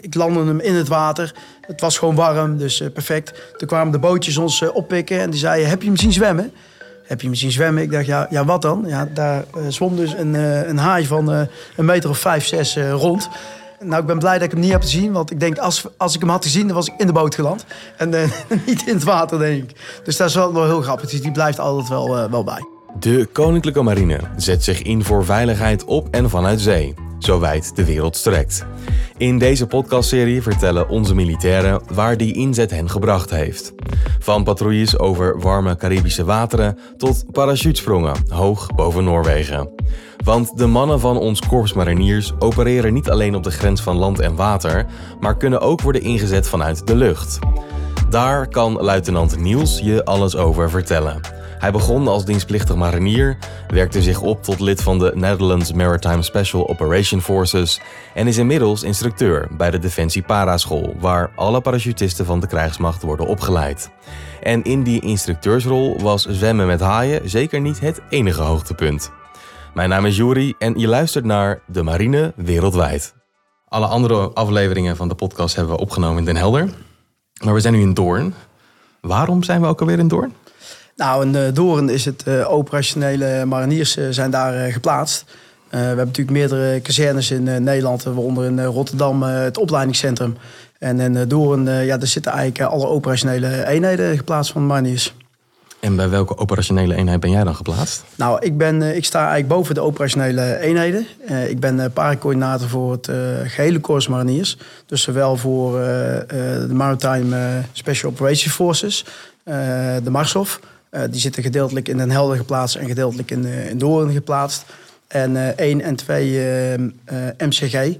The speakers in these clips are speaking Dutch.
ik, landde hem in het water. Het was gewoon warm, dus perfect. Toen kwamen de bootjes ons oppikken en die zeiden, heb je hem zien zwemmen? Heb je hem zien zwemmen? Ik dacht, ja, ja wat dan? Ja, daar zwom dus een, een haai van een meter of vijf, zes rond. Nou, ik ben blij dat ik hem niet heb gezien. Want ik denk, als, als ik hem had gezien, dan was ik in de boot geland. En niet in het water, denk ik. Dus dat is wel, wel heel grappig. Dus die blijft altijd wel, wel bij. De Koninklijke Marine zet zich in voor veiligheid op en vanuit zee, zo wijd de wereld strekt. In deze podcastserie vertellen onze militairen waar die inzet hen gebracht heeft. Van patrouilles over warme Caribische wateren tot parachutesprongen hoog boven Noorwegen. Want de mannen van ons korps mariniers opereren niet alleen op de grens van land en water, maar kunnen ook worden ingezet vanuit de lucht. Daar kan luitenant Niels je alles over vertellen. Hij begon als dienstplichtig marinier, werkte zich op tot lid van de Netherlands Maritime Special Operation Forces en is inmiddels instructeur bij de Defensie Paraschool, waar alle parachutisten van de krijgsmacht worden opgeleid. En in die instructeursrol was zwemmen met haaien zeker niet het enige hoogtepunt. Mijn naam is Juri en je luistert naar De Marine Wereldwijd. Alle andere afleveringen van de podcast hebben we opgenomen in Den Helder. Maar we zijn nu in Doorn. Waarom zijn we ook alweer in Doorn? Nou, in eh, Doorn is het uh, operationele mariniers uh, zijn daar geplaatst. we hebben natuurlijk meerdere kazernes in Nederland, waaronder in Rotterdam het opleidingscentrum. En in Doorn, ja, daar zitten eigenlijk alle operationele eenheden geplaatst van de mariniers. En bij welke operationele eenheid ben jij dan geplaatst? Nou, ik, ben, ik sta eigenlijk boven de operationele eenheden. ik ben paracoördinator voor het gehele Corps Mariniers. Dus zowel voor de Maritime Special Operations Forces, de Marshof, uh, die zitten gedeeltelijk in Den Helder geplaatst en gedeeltelijk in, uh, in Doorn geplaatst. En uh, 1 en 2 MCG,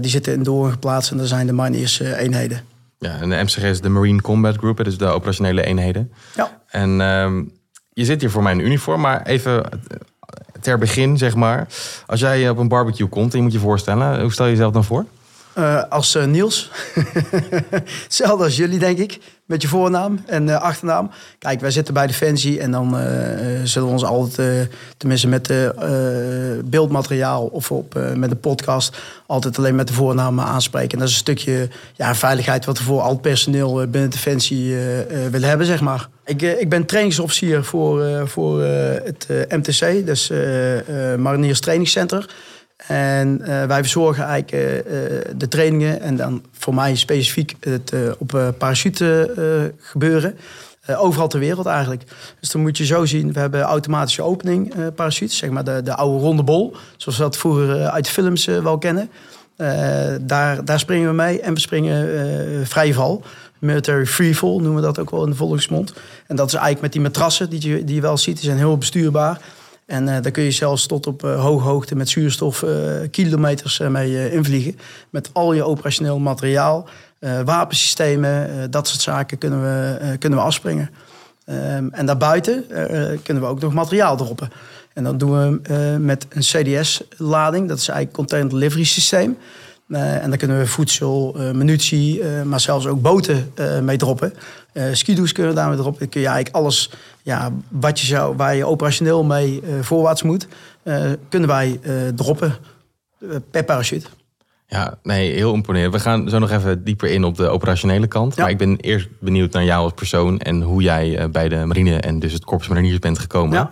die zitten in Doorn geplaatst en dat zijn de Mariniers eenheden. Ja, en de MCG is de Marine Combat Group, dus de operationele eenheden. Ja. En um, je zit hier voor mijn uniform, maar even ter begin, zeg maar. Als jij op een barbecue komt en je moet je voorstellen, hoe stel je jezelf dan voor? Uh, als uh, Niels. Hetzelfde als jullie, denk ik. Met je voornaam en uh, achternaam. Kijk, wij zitten bij Defensie en dan zullen we ons altijd, tenminste met beeldmateriaal of op, met een podcast, altijd alleen met de voornaam aanspreken. En dat is een stukje ja, veiligheid wat we voor al het personeel binnen Defensie willen hebben, zeg maar. Ik, ik ben trainingsofficier voor, voor het MTC, dus Mariniers Trainingscentrum. En uh, wij verzorgen eigenlijk uh, de trainingen en dan voor mij specifiek het op parachute gebeuren. overal ter wereld eigenlijk. Dus dan moet je zo zien, we hebben automatische opening parachutes, zeg maar de, de oude ronde bol, zoals we dat vroeger uit films wel kennen. daar, daar springen we mee en we springen vrije val. Military freefall noemen we dat ook wel in de volksmond. En dat is eigenlijk met die matrassen die je, die je wel ziet, die zijn heel bestuurbaar. En uh, daar kun je zelfs tot op uh, hoge hoogte met zuurstof uh, kilometers mee invliegen. Met al je operationeel materiaal, wapensystemen, dat soort zaken kunnen we, kunnen we afspringen. Um, en daarbuiten kunnen we ook nog materiaal droppen. En dat doen we met een CDS-lading, dat is eigenlijk Container Delivery Systeem. Uh, en daar kunnen we voedsel, uh, munitie, uh, maar zelfs ook boten mee droppen. skidoes kunnen we daarmee droppen. Dan kun je eigenlijk alles ja, wat je zou, waar je operationeel mee voorwaarts moet, kunnen wij droppen per parachute. Ja, nee, heel imponerend. We gaan zo nog even dieper in op de operationele kant. Maar ik ben eerst benieuwd naar jou als persoon en hoe jij bij de marine en dus het korps mariniers bent gekomen.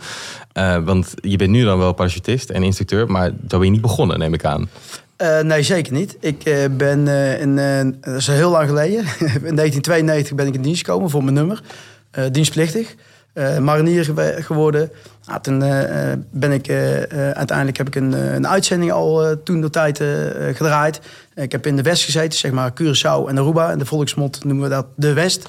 Ja. want je bent nu dan wel parachutist en instructeur, maar zo ben je niet begonnen, neem ik aan. Uh, nee, zeker niet. Ik uh, ben uh, in, dat is heel lang geleden. in 1992 ben ik in dienst gekomen voor mijn nummer. dienstplichtig. marinier geworden. Nou, toen ben ik uiteindelijk heb ik een, een uitzending al toen de tijd gedraaid. ik heb in de West gezeten, zeg maar Curaçao en Aruba. In de volksmond noemen we dat de West.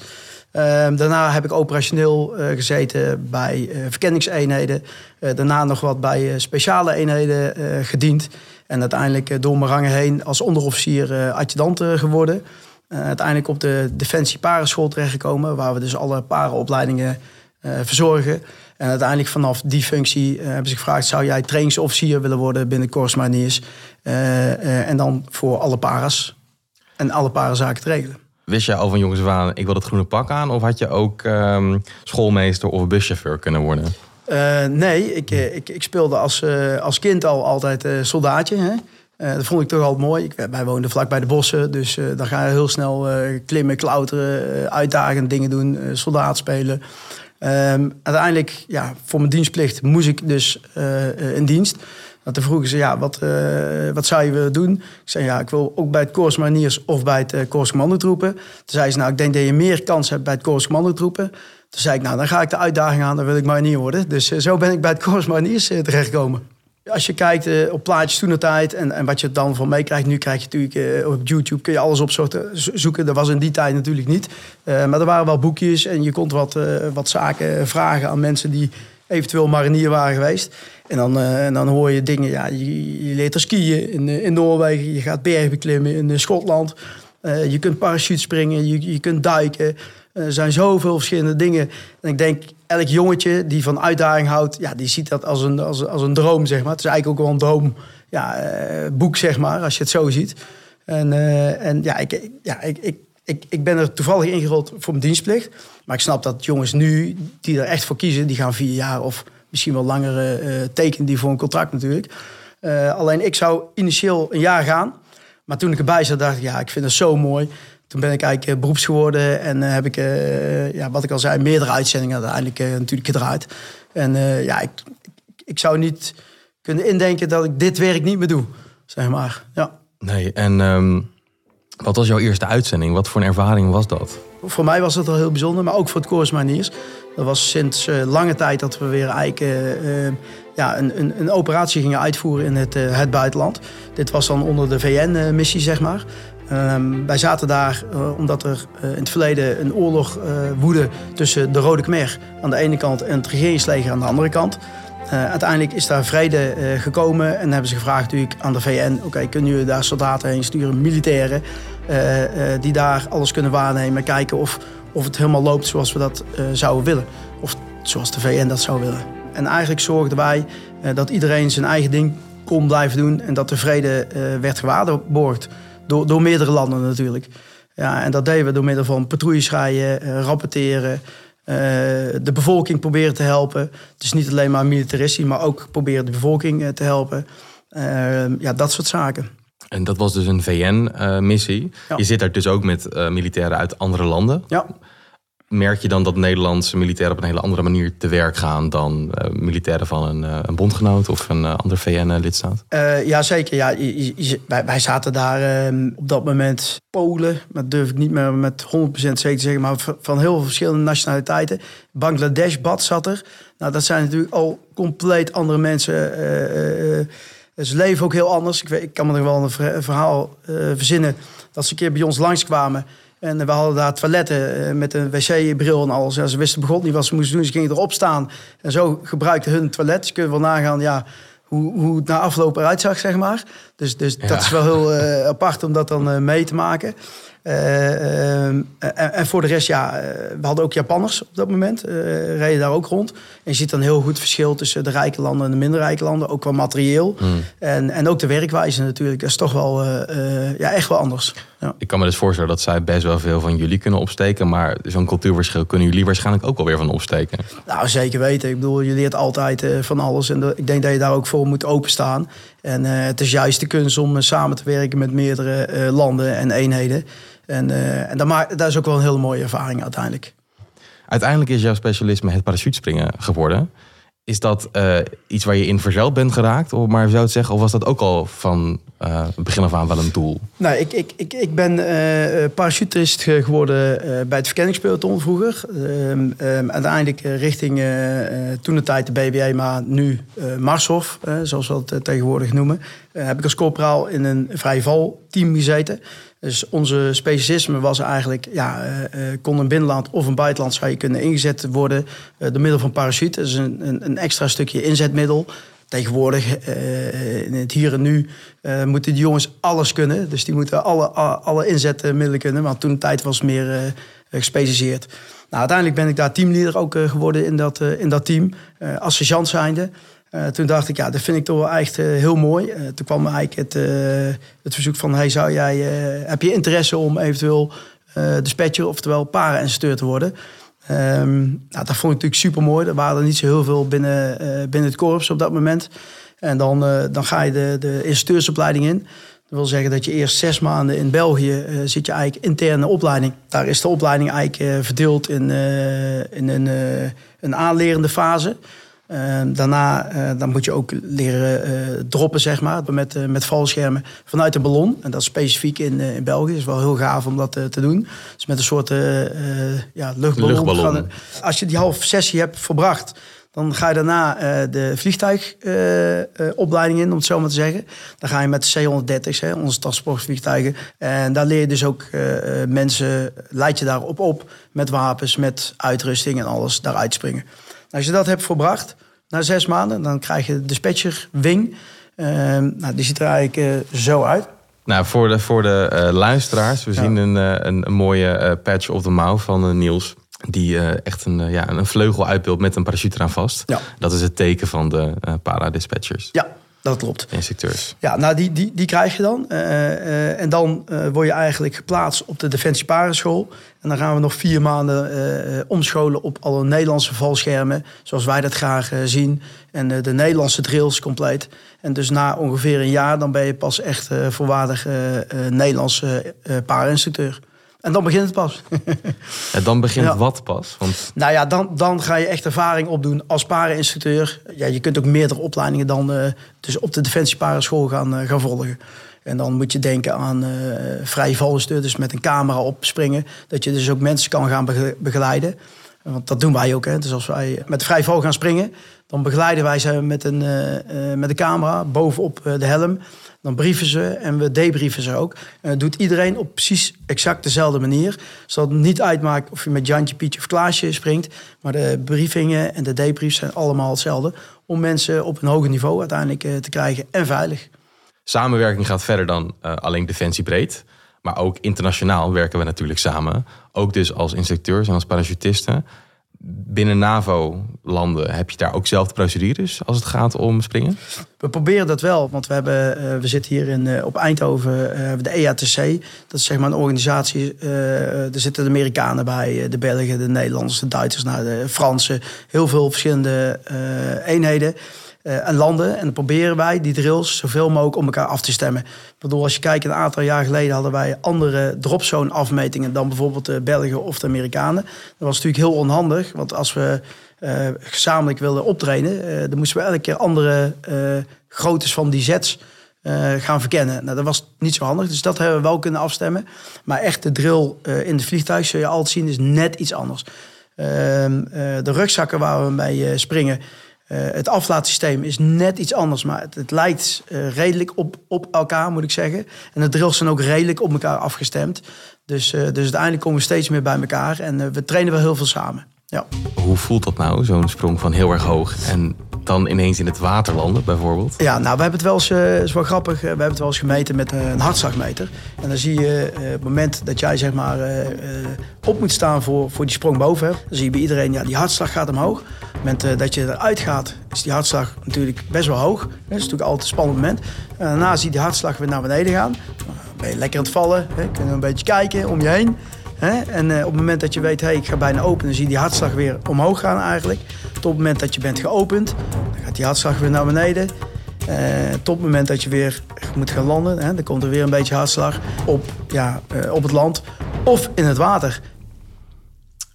Ehm, daarna heb ik operationeel gezeten bij verkenningseenheden. daarna nog wat bij speciale eenheden gediend. En uiteindelijk eh, door mijn rangen heen als onderofficier eh, adjudant eh, geworden. uiteindelijk op de Defensie Parenschool terechtgekomen, waar we dus alle parenopleidingen verzorgen. En uiteindelijk vanaf die functie hebben ze gevraagd: zou jij trainingsofficier willen worden binnen Corps en dan voor alle paras en alle parazaken te regelen. Wist je al van jongens aan, ik wil het groene pak aan? Of had je ook um, schoolmeester of buschauffeur kunnen worden? Uh, nee, ik, ik, ik, speelde als, uh, als kind al altijd soldaatje. Hè? dat vond ik toch altijd mooi. Ik, wij woonden vlak bij de bossen, dus dan ga je heel snel klimmen, klauteren, uitdagende dingen doen, soldaat spelen. Ehm, uiteindelijk, ja, voor mijn dienstplicht moest ik dus in dienst. Nou, toen vroegen ze, ja, wat, wat zou je willen doen? Ik zei, ja, ik wil ook bij het Korps Mariniers of bij het uh. Toen zei ze, nou, ik denk dat je meer kans hebt bij het Korps Commandotroepen. Toen zei ik, nou, dan ga ik de uitdaging aan, dan wil ik marinier worden. Dus zo ben ik bij het Korps Mariniers terechtgekomen. Als je kijkt op plaatjes toen tijd en, en wat je dan van meekrijgt. Nu krijg je natuurlijk op YouTube kun je alles opzoeken. Dat was in die tijd natuurlijk niet. Maar er waren wel boekjes en je kon wat, wat zaken vragen aan mensen die eventueel marinier waren geweest. En dan, en dan hoor je dingen, ja, je, leert er skiën in, in Noorwegen. Je gaat bergen beklimmen in Schotland. je kunt parachute springen, je, je kunt duiken. Er zijn zoveel verschillende dingen. En ik denk, elk jongetje die van uitdaging houdt, ja, die ziet dat als een, als, als een droom, zeg maar. Het is eigenlijk ook wel een droom, ja, boek, zeg maar, als je het zo ziet. En, en ja, ik, ja ik, ik, ik, ik ben er toevallig ingerold voor mijn dienstplicht. Maar ik snap dat jongens nu, die er echt voor kiezen, die gaan vier jaar of misschien wel langere uh, tekenen die voor een contract natuurlijk. alleen ik zou initieel een jaar gaan. Maar toen ik erbij zat, dacht ik, ja, ik vind het zo mooi. Toen ben ik eigenlijk beroeps geworden en heb ik, ja, wat ik al zei, meerdere uitzendingen uiteindelijk natuurlijk gedraaid. En ja, ik, ik zou niet kunnen indenken dat ik dit werk niet meer doe, zeg maar. Ja. Nee, en um, wat was jouw eerste uitzending? Wat voor een ervaring was dat? Voor mij was het al heel bijzonder, maar ook voor het Koers Maniers. Dat was sinds uh, lange tijd dat we weer eigenlijk uh, uh, ja, een, een, een, operatie gingen uitvoeren in het, het buitenland. Dit was dan onder de VN-missie, zeg maar. Um, wij zaten daar omdat er in het verleden een oorlog woedde tussen de Rode Khmer aan de ene kant en het regeringsleger aan de andere kant. Uiteindelijk is daar vrede gekomen en hebben ze gevraagd natuurlijk aan de VN: oké, kunnen jullie daar soldaten heen sturen, militairen, die daar alles kunnen waarnemen, kijken of, of het helemaal loopt zoals we dat zouden willen. Of zoals de VN dat zou willen. En eigenlijk zorgden wij dat iedereen zijn eigen ding kon blijven doen en dat de vrede werd gewaarborgd. Door, door meerdere landen natuurlijk. Ja, en dat deden we door middel van patrouilles rijden, uh, rapporteren. Uh, de bevolking proberen te helpen. Dus niet alleen maar militaristisch, maar ook proberen de bevolking uh, te helpen. ja, dat soort zaken. En dat was dus een VN-missie. Ja. Je zit daar dus ook met militairen uit andere landen. Ja merk je dan dat Nederlandse militairen op een hele andere manier te werk gaan dan uh, militairen van een, uh, een bondgenoot of een uh, ander VN-lidstaat? ja, zeker. Ja, wij, wij, zaten daar ehm, op dat moment Polen, maar durf ik niet meer met 100% zeker te zeggen, maar van heel veel verschillende nationaliteiten. Bangladesh, Bad zat er. Nou, dat zijn natuurlijk al compleet andere mensen. ze leven ook heel anders. Ik, weet, ik kan me nog wel een verhaal verzinnen dat ze een keer bij ons langskwamen. En we hadden daar toiletten eh, met een wc-bril en alles. Ja, ze wisten begon niet wat ze moesten doen. Ze gingen erop staan. En zo gebruikten hun toilet. Dus kunnen wel nagaan ja, hoe, hoe het na afloop eruit zag, zeg maar. Dus, dus dat is wel heel uh, apart om dat dan uh, mee te maken. Uh, en, en, voor de rest, ja, we hadden ook Japanners op dat moment. reden daar ook rond. En je ziet dan heel goed verschil tussen de rijke landen en de minder rijke landen. Ook qua materieel. Hmm. En, en ook de werkwijze natuurlijk. Dat is toch wel ja, echt wel anders. Ja. Ik kan me dus voorstellen dat zij best wel veel van jullie kunnen opsteken. Maar zo'n cultuurverschil kunnen jullie waarschijnlijk ook wel weer van opsteken. Nou, zeker weten. Ik bedoel, je leert altijd van alles. En ik denk dat je daar ook voor moet openstaan. En het is juist de kunst om samen te werken met meerdere landen en eenheden. En, uh, en dat, maakt, dat is ook wel een hele mooie ervaring uiteindelijk. Uiteindelijk is jouw specialisme het parachutespringen geworden. Is dat uh, iets waar je in verzeld bent geraakt? Of maar zou het zeggen, of was dat ook al van uh, begin af aan wel een doel? Nou, ik, ik, ik, ik ben uh, parachutist geworden bij het verkenningspeloton vroeger. Ehm, ehm, uiteindelijk richting toen de tijd de BBA, maar nu Marshof, zoals we het tegenwoordig noemen. heb ik als corporaal in een vrij team gezeten. Dus onze specialisme was eigenlijk, ja, uh, kon een binnenland of een buitenland zou je kunnen ingezet worden uh, door middel van parachute. Dat is een, een, extra stukje inzetmiddel. Tegenwoordig, uh, in het hier en nu, moeten die jongens alles kunnen. Dus die moeten alle, alle inzetmiddelen kunnen. Want toen de tijd was meer gespecialiseerd. Nou, uiteindelijk ben ik daar teamleader ook geworden in dat, in dat team. als sergeant zijnde. Uh, toen dacht ik, ja, dat vind ik toch wel echt uh, heel mooi. Uh, toen kwam eigenlijk het, het verzoek van, hey, zou jij, heb je interesse om eventueel dispatcher, oftewel para-instructeur te worden? Um, nou, dat vond ik natuurlijk super mooi. Er waren er niet zo heel veel binnen, binnen het korps op dat moment. En dan, dan ga je de, de instructeursopleiding in. Dat wil zeggen dat je eerst zes maanden in België uh, zit je eigenlijk interne opleiding. Daar is de opleiding eigenlijk verdeeld in, in een, een aanlerende fase. Daarna dan moet je ook leren droppen, zeg maar, met, met valschermen vanuit een ballon. En dat is specifiek in, in België. Is wel heel gaaf om dat te doen. Dus met een soort ja, luchtballon. luchtballon. als je die halve sessie hebt verbracht, dan ga je daarna de vliegtuigopleiding in, om het zo maar te zeggen. Dan ga je met de C-130, onze transportvliegtuigen. En daar leer je dus ook mensen, leid je daarop op met wapens, met uitrusting en alles, daaruit springen. Als je dat hebt volbracht, na zes maanden, dan krijg je de dispatcher wing. Ehm, nou, die ziet er eigenlijk zo uit. Nou, voor de, voor de luisteraars, we zien een, een, een, mooie patch op de mouw van Niels die echt een, ja, een vleugel uitbeeldt met een parachute eraan vast. Ja. Dat is het teken van de paradispatchers. Ja, dat klopt. Instructeurs. Ja, nou die, die, die krijg je dan. en dan word je eigenlijk geplaatst op de Defensie Parenschool. En dan gaan we nog vier maanden omscholen op alle Nederlandse valschermen. Zoals wij dat graag zien. En de Nederlandse drills compleet. En dus na ongeveer een jaar dan ben je pas echt volwaardig Nederlandse pareninstructeur. En dan begint het pas. En dan begint wat pas? Want... Nou ja, dan, dan ga je echt ervaring opdoen als pareninstructeur. Ja, je kunt ook meerdere opleidingen dan uh, dus op de Defensie Parenschool gaan, uh, gaan volgen. En dan moet je denken aan uh, vallenstuur, dus met een camera opspringen. Dat je dus ook mensen kan gaan begeleiden. Want dat doen wij ook. Hè. Dus als wij met vrij gaan springen, dan begeleiden wij ze met een, met een camera bovenop de helm. Dan brieven ze en we debrieven ze ook. En dat doet iedereen op precies exact dezelfde manier. Zodat het niet uitmaakt of je met Jantje, Pietje of Klaasje springt. Maar de briefingen en de debriefs zijn allemaal hetzelfde. Om mensen op een hoger niveau uiteindelijk eh, te krijgen en veilig. Samenwerking gaat verder dan alleen defensiebreed. Maar ook internationaal werken we natuurlijk samen. Ook dus als instructeurs en als parachutisten binnen NAVO-landen heb je daar ook zelf procedures als het gaat om springen? We proberen dat wel, want we, hebben, uh, we zitten hier in, uh, op Eindhoven, uh, de EATC. Dat is zeg maar een organisatie, er zitten de Amerikanen bij, de Belgen, de Nederlanders, de Duitsers, nou, de Fransen. Heel veel verschillende eenheden uh, en landen. En dan proberen wij die drills zoveel mogelijk om elkaar af te stemmen. Ik als je kijkt, een aantal jaar geleden hadden wij andere dropzone afmetingen dan bijvoorbeeld de Belgen of de Amerikanen. Dat was natuurlijk heel onhandig, want als we uh, gezamenlijk wilden optrainen, uh, dan moesten we elke keer andere groottes van die sets gaan verkennen. Nou, dat was niet zo handig, dus dat hebben we wel kunnen afstemmen. Maar echt de drill in de vliegtuig, zul je altijd zien, is net iets anders. Ehm, de rugzakken waar we mee springen, het aflaatsysteem is net iets anders, maar het, het lijkt uh, redelijk op, op elkaar, moet ik zeggen. En de drills zijn ook redelijk op elkaar afgestemd. Dus, uh, dus uiteindelijk komen we steeds meer bij elkaar en we trainen wel heel veel samen. Ja. Hoe voelt dat nou, zo'n sprong van heel erg hoog en dan ineens in het water landen, bijvoorbeeld? Ja, nou, we hebben het wel eens, uh, is wel grappig, we hebben het wel eens gemeten met een hartslagmeter. En dan zie je uh, het moment dat jij zeg maar op moet staan voor, voor die sprong boven. Dan zie je bij iedereen, ja, die hartslag gaat omhoog. Op het moment dat je eruit gaat, is die hartslag natuurlijk best wel hoog. Dat is natuurlijk altijd een spannend moment. En daarna zie je die hartslag weer naar beneden gaan. Dan ben je lekker aan het vallen, hè? kun je een beetje kijken om je heen. Hè? En uh, op het moment dat je weet, hey, ik ga bijna open, dan zie je die hartslag weer omhoog gaan eigenlijk. Tot het moment dat je bent geopend, dan gaat die hartslag weer naar beneden. Uh, tot het moment dat je weer moet gaan landen, hè, dan komt er weer een beetje hartslag op, ja, uh, op het land of in het water.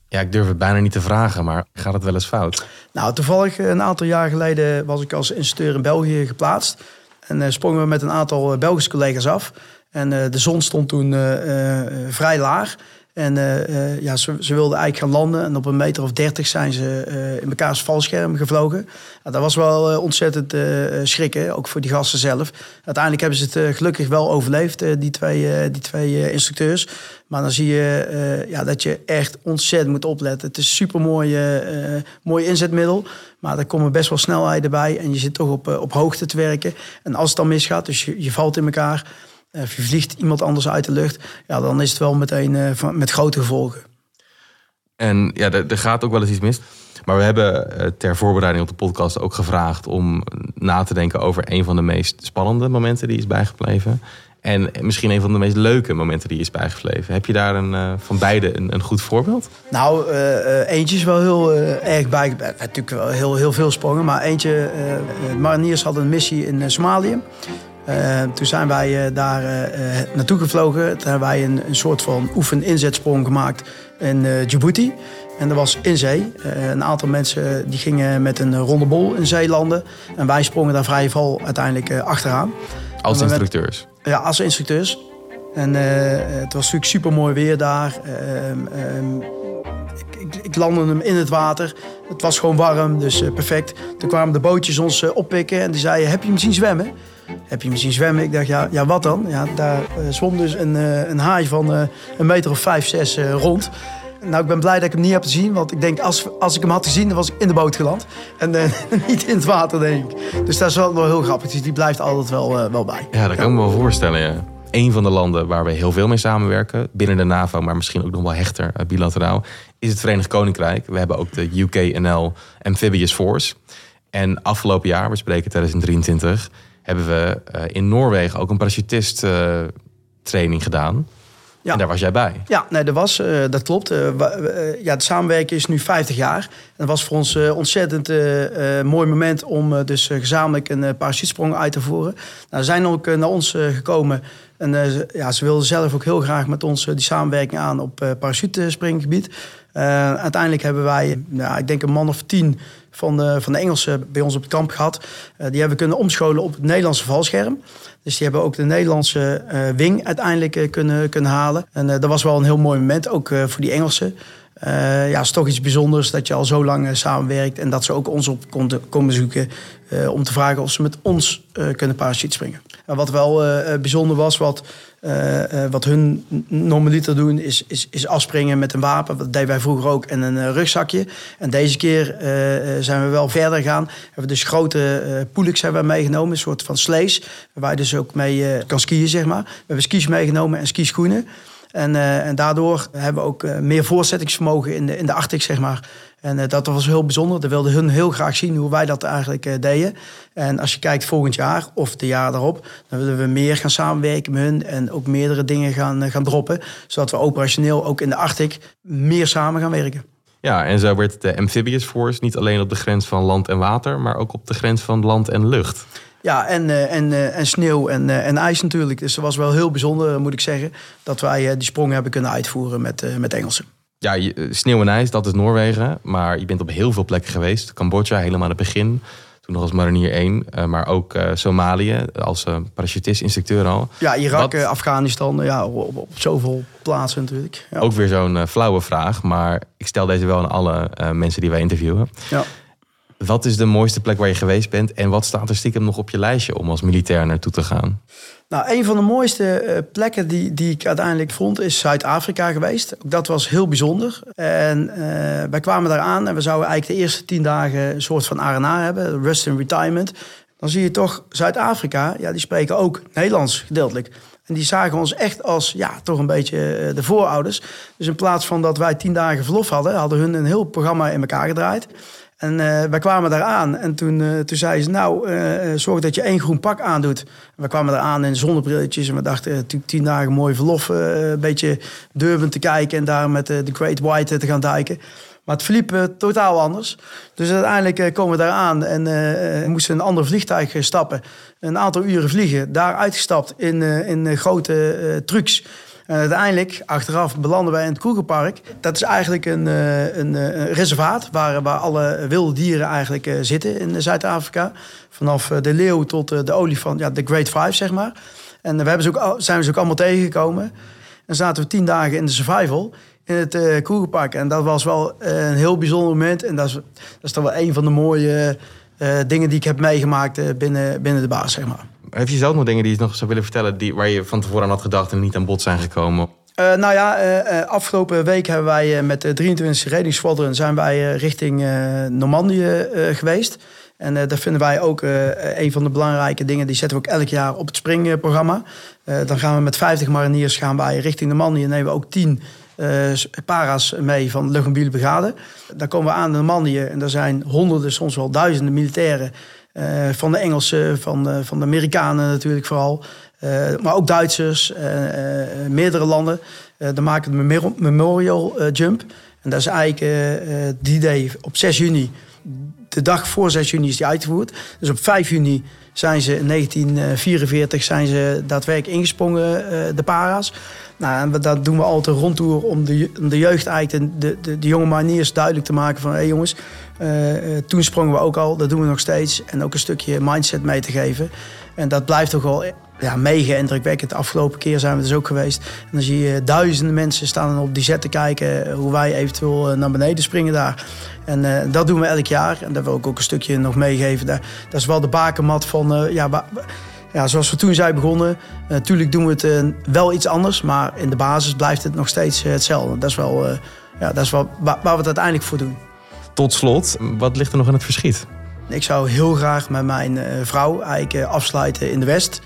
Ja, ik durf het bijna niet te vragen, maar gaat het wel eens fout? Nou, toevallig een aantal jaar geleden was ik als instructeur in België geplaatst. En sprongen we met een aantal Belgische collega's af. En de zon stond toen vrij laag. En uh, ja, ze, ze wilden eigenlijk gaan landen. En op een meter of dertig zijn ze uh, in mekaars valscherm gevlogen. Dat was wel ontzettend schrikken, ook voor die gasten zelf. Uiteindelijk hebben ze het gelukkig wel overleefd, die twee, die twee instructeurs. Maar dan zie je ja, dat je echt ontzettend moet opletten. Het is een super mooi inzetmiddel. Maar er komen best wel snelheden bij. En je zit toch op, op hoogte te werken. En als het dan misgaat, dus je valt in elkaar of eh, je vliegt iemand anders uit de lucht, ja, dan is het wel meteen uh, met grote gevolgen. En ja, er, gaat ook wel eens iets mis. Maar we hebben eh, ter voorbereiding op de podcast ook gevraagd om na te denken over een van de meest spannende momenten die is bijgebleven. En misschien een van de meest leuke momenten die is bijgebleven. Heb je daar een, van beide een, een goed voorbeeld? Nou, eentje is wel heel erg bij. Natuurlijk wel heel, heel veel sprongen. Maar eentje, mariniers hadden een missie in Somalië. Uh, toen zijn wij uh, daar uh, naartoe gevlogen. Toen hebben wij een, een soort van oefen-inzetsprong gemaakt in Djibouti. En dat was in zee. een aantal mensen die gingen met een ronde bol in zee landen. En wij sprongen daar vrij val uiteindelijk achteraan. Als instructeurs? Met, ja, als instructeurs. En het was natuurlijk super mooi weer daar. Ehm, ehm, ik, ik, landde hem in het water. Het was gewoon warm, dus perfect. Toen kwamen de bootjes ons oppikken en die zeiden: Heb je hem zien zwemmen? Heb je zien zwemmen? Ik dacht, ja, ja wat dan? Ja, daar uh, zwom dus een, uh, een haai van uh, een meter of vijf, zes rond. Nou, ik ben blij dat ik hem niet heb gezien. Want ik denk, als, als ik hem had gezien, dan was ik in de boot geland. En niet in het water, denk ik. Dus dat is wel, wel heel grappig. Dus die blijft altijd wel, wel bij. Ja, dat kan ik me wel voorstellen, ja. Een van de landen waar we heel veel mee samenwerken, binnen de NAVO, maar misschien ook nog wel hechter bilateraal, is het Verenigd Koninkrijk. We hebben ook de UKNL Amphibious Force. En afgelopen jaar, we spreken 2023, hebben we uh, in Noorwegen ook een parachutist uh, training gedaan. Ja. En daar was jij bij. Ja, nee, dat, was, uh, dat klopt. ja, de samenwerking is nu 50 jaar. En dat was voor ons een ontzettend mooi moment om dus gezamenlijk een parachutesprong uit te voeren. Nou, ze zijn ook naar ons gekomen. En ja, ze wilden zelf ook heel graag met ons die samenwerking aan op parachutespringgebied. Uiteindelijk hebben wij, ja, ik denk een man of tien van de, van de Engelsen bij ons op het kamp gehad. Uh, die hebben kunnen omscholen op het Nederlandse valscherm. Dus die hebben ook de Nederlandse uh, wing uiteindelijk kunnen, kunnen halen. En dat was wel een heel mooi moment, ook voor die Engelsen. Ja, het is toch iets bijzonders dat je al zo lang samenwerkt. En dat ze ook ons op komen zoeken om te vragen of ze met ons kunnen parachute springen. En wat wel bijzonder was, wat uh, wat hun normaliter doen, is, is, is afspringen met een wapen. Dat deden wij vroeger ook. En een rugzakje. En deze keer zijn we wel verder gegaan. Hebben dus grote uh, hebben we meegenomen. Een soort van slees. Waar je dus ook mee kan skiën, zeg maar. We hebben skis meegenomen en skischoenen. En, en daardoor hebben we ook meer voorzettingsvermogen in de, in de zeg maar. En uh, dat was heel bijzonder. Dat wilden hun heel graag zien hoe wij dat eigenlijk deden. En als je kijkt volgend jaar of de jaar daarop, dan willen we meer gaan samenwerken met hun en ook meerdere dingen gaan, gaan droppen. Zodat we operationeel ook in de Arctic meer samen gaan werken. Ja, en zo werd de Amphibious Force niet alleen op de grens van land en water, maar ook op de grens van land en lucht. Ja, en, en, en sneeuw en, en ijs natuurlijk. Dus dat was wel heel bijzonder, moet ik zeggen, dat wij die sprong hebben kunnen uitvoeren met, met Engelsen ja, eh, sneeuw en ijs, dat is Noorwegen. Maar je bent op heel veel plekken geweest. Cambodja, helemaal aan het begin. Toen nog als marinier 1. Uh, eh, maar ook Somalië als parachutist, instructeur al. Ja, Irak, Wat... Afghanistan. Ja, op, op, zoveel plaatsen natuurlijk. Ja. Ook weer zo'n flauwe vraag. Maar ik stel deze wel aan alle mensen die wij interviewen. Ja. Wat is de mooiste plek waar je geweest bent? En wat staat er stiekem nog op je lijstje om als militair naartoe te gaan? Nou, een van de mooiste eh, plekken die, die ik uiteindelijk vond is Zuid-Afrika geweest. Dat was heel bijzonder. En uh, wij kwamen daar aan en we zouden eigenlijk de eerste tien dagen een soort van RNA hebben, Rest in Retirement. Dan zie je toch Zuid-Afrika, ja, die spreken ook Nederlands gedeeltelijk. En die zagen ons echt als, ja, toch een beetje eh, de voorouders. Dus in plaats van dat wij tien dagen verlof hadden, hadden hun een heel programma in elkaar gedraaid. En uh, wij kwamen daar aan en toen, uh, toen zei ze, nou, uh, zorg dat je één groen pak aandoet. En we kwamen daar aan in zonnebrilletjes en we dachten, tien dagen mooi verlof, een beetje Durban te kijken en daar met de Great White te gaan duiken. Maar het verliep totaal anders. Dus uiteindelijk komen we daar aan en we moesten een ander vliegtuig stappen. Een aantal uren vliegen, daar uitgestapt in, in grote trucks en uiteindelijk, achteraf, belanden wij in het Kroegerpark. Dat is eigenlijk een, eh, eh, een reservaat waar, waar alle wilde dieren eigenlijk eh, zitten in Zuid-Afrika. Vanaf de leeuw tot de olifant, ja, de Great Five, zeg maar. En we hebben ze ook, zijn we ze ook allemaal tegengekomen. En zaten we tien dagen in de survival in het uh, Kroegerpark. En dat was wel een heel bijzonder moment. En dat is, dat is toch wel een van de mooie dingen die ik heb meegemaakt binnen, binnen de baas, zeg maar. Heb je zelf nog dingen die je nog zou willen vertellen... Die, waar je van tevoren aan had gedacht en niet aan bod zijn gekomen? Uh, nou ja, uh, afgelopen week hebben wij met de 23e Reddingsquadron... zijn wij richting Normandië geweest. En dat vinden wij ook een van de belangrijke dingen. Die zetten we ook elk jaar op het springprogramma. dan gaan we met 50 mariniers gaan wij richting Normandië... en nemen we ook 10 para's mee van de luchtmobiele brigade. Dan komen we aan in Normandië en er zijn honderden, soms wel duizenden militairen... Eh, van de Engelsen, van de, van de Amerikanen natuurlijk vooral. maar ook Duitsers, meerdere landen. dan maken we de Memorial Jump. En dat is eigenlijk die day op 6 juni. De dag voor 6 juni is die uitgevoerd. Dus op 5 juni zijn ze in 1944 zijn ze daadwerkelijk ingesprongen, de para's. Nou, en dat doen we altijd een rondtour om de, de jeugd eigenlijk, de, de, de jonge mariniers duidelijk te maken van... hé hey jongens, uh, toen sprongen we ook al, dat doen we nog steeds. En ook een stukje mindset mee te geven. En dat blijft toch wel ja, mega indrukwekkend. De afgelopen keer zijn we dus ook geweest. En dan zie je duizenden mensen staan op die zet te kijken... hoe wij eventueel naar beneden springen daar. En uh, dat doen we elk jaar. En dat wil ik ook een stukje nog meegeven. Dat, dat is wel de bakermat van... Uh, ja, ja, zoals we toen zijn begonnen, natuurlijk doen we het wel iets anders, maar in de basis blijft het nog steeds hetzelfde. Dat is wel, ja, dat is wel waar, waar, we het uiteindelijk voor doen. Tot slot, wat ligt er nog in het verschiet? Ik zou heel graag met mijn vrouw eigenlijk afsluiten in de West.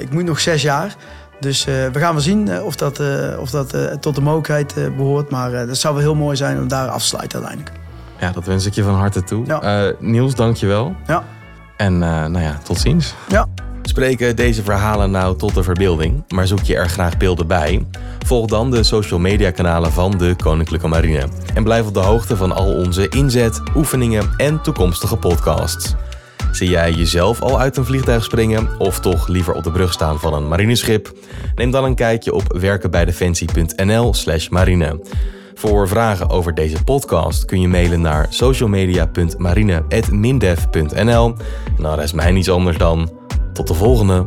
Ik moet nog zes jaar. Dus we gaan wel zien of dat, of dat tot de mogelijkheid behoort. Maar dat zou wel heel mooi zijn om daar af te sluiten uiteindelijk. Ja, dat wens ik je van harte toe. Ja. Niels, dank je wel. Ja. En uh, nou ja, tot ziens. Ja. Spreken deze verhalen nou tot de verbeelding, maar zoek je er graag beelden bij? Volg dan de social media kanalen van de Koninklijke Marine. En blijf op de hoogte van al onze inzet, oefeningen en toekomstige podcasts. Zie jij jezelf al uit een vliegtuig springen of toch liever op de brug staan van een marineschip? Neem dan een kijkje op werkenbijdefensie.nl/slash marine. Voor vragen over deze podcast kun je mailen naar socialmedia.marine.mindef.nl. Nou, dat is mij niets anders dan tot de volgende.